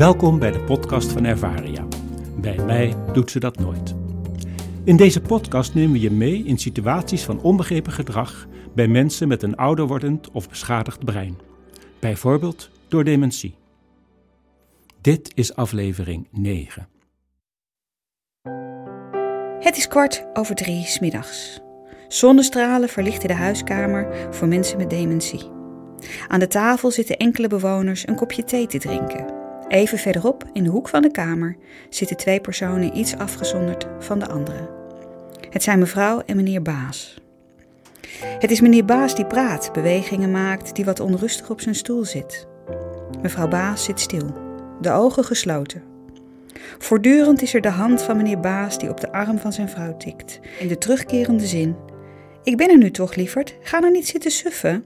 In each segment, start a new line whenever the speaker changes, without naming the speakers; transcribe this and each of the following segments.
Welkom bij de podcast van Ervaria. Bij mij doet ze dat nooit. In deze podcast nemen we je mee in situaties van onbegrepen gedrag bij mensen met een ouder wordend of beschadigd brein. Bijvoorbeeld door dementie. Dit is aflevering 9.
Het is kwart over drie smiddags. Zonnestralen verlichten de huiskamer voor mensen met dementie. Aan de tafel zitten enkele bewoners een kopje thee te drinken. Even verderop, in de hoek van de kamer, zitten twee personen iets afgezonderd van de andere. Het zijn mevrouw en meneer Baas. Het is meneer Baas die praat, bewegingen maakt, die wat onrustig op zijn stoel zit. Mevrouw Baas zit stil, de ogen gesloten. Voortdurend is er de hand van meneer Baas die op de arm van zijn vrouw tikt, in de terugkerende zin: Ik ben er nu toch, lieverd, ga nou niet zitten suffen.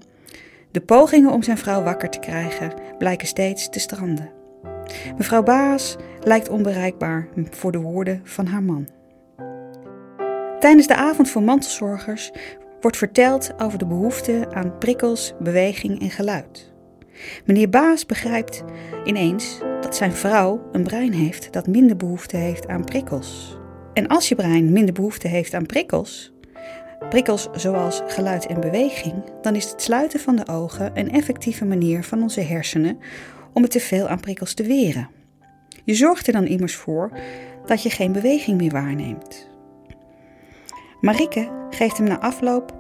De pogingen om zijn vrouw wakker te krijgen blijken steeds te stranden. Mevrouw Baas lijkt onbereikbaar voor de woorden van haar man. Tijdens de avond voor mantelzorgers wordt verteld over de behoefte aan prikkels, beweging en geluid. Meneer Baas begrijpt ineens dat zijn vrouw een brein heeft dat minder behoefte heeft aan prikkels. En als je brein minder behoefte heeft aan prikkels, prikkels zoals geluid en beweging, dan is het sluiten van de ogen een effectieve manier van onze hersenen om het te veel aan prikkels te weren. Je zorgt er dan immers voor dat je geen beweging meer waarneemt. Marike geeft hem na afloop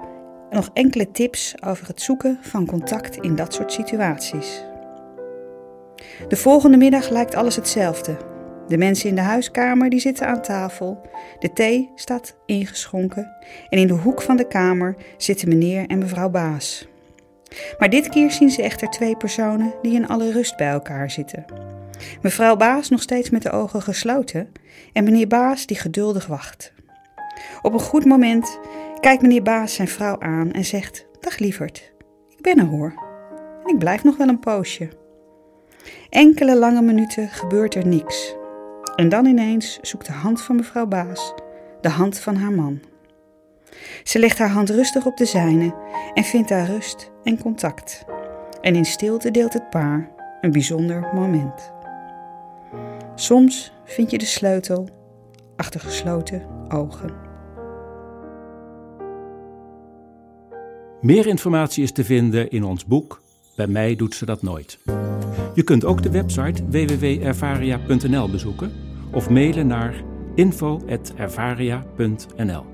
nog enkele tips over het zoeken van contact in dat soort situaties. De volgende middag lijkt alles hetzelfde. De mensen in de huiskamer die zitten aan tafel, de thee staat ingeschonken en in de hoek van de kamer zitten meneer en mevrouw Baas. Maar dit keer zien ze echter twee personen die in alle rust bij elkaar zitten. Mevrouw Baas nog steeds met de ogen gesloten en meneer Baas die geduldig wacht. Op een goed moment kijkt meneer Baas zijn vrouw aan en zegt: Dag lieverd, ik ben er hoor. En ik blijf nog wel een poosje. Enkele lange minuten gebeurt er niks. En dan ineens zoekt de hand van mevrouw Baas de hand van haar man. Ze legt haar hand rustig op de zijne en vindt daar rust en contact. En in stilte deelt het paar een bijzonder moment. Soms vind je de sleutel achter gesloten ogen.
Meer informatie is te vinden in ons boek Bij mij doet ze dat nooit. Je kunt ook de website www.ervaria.nl bezoeken of mailen naar info.ervaria.nl.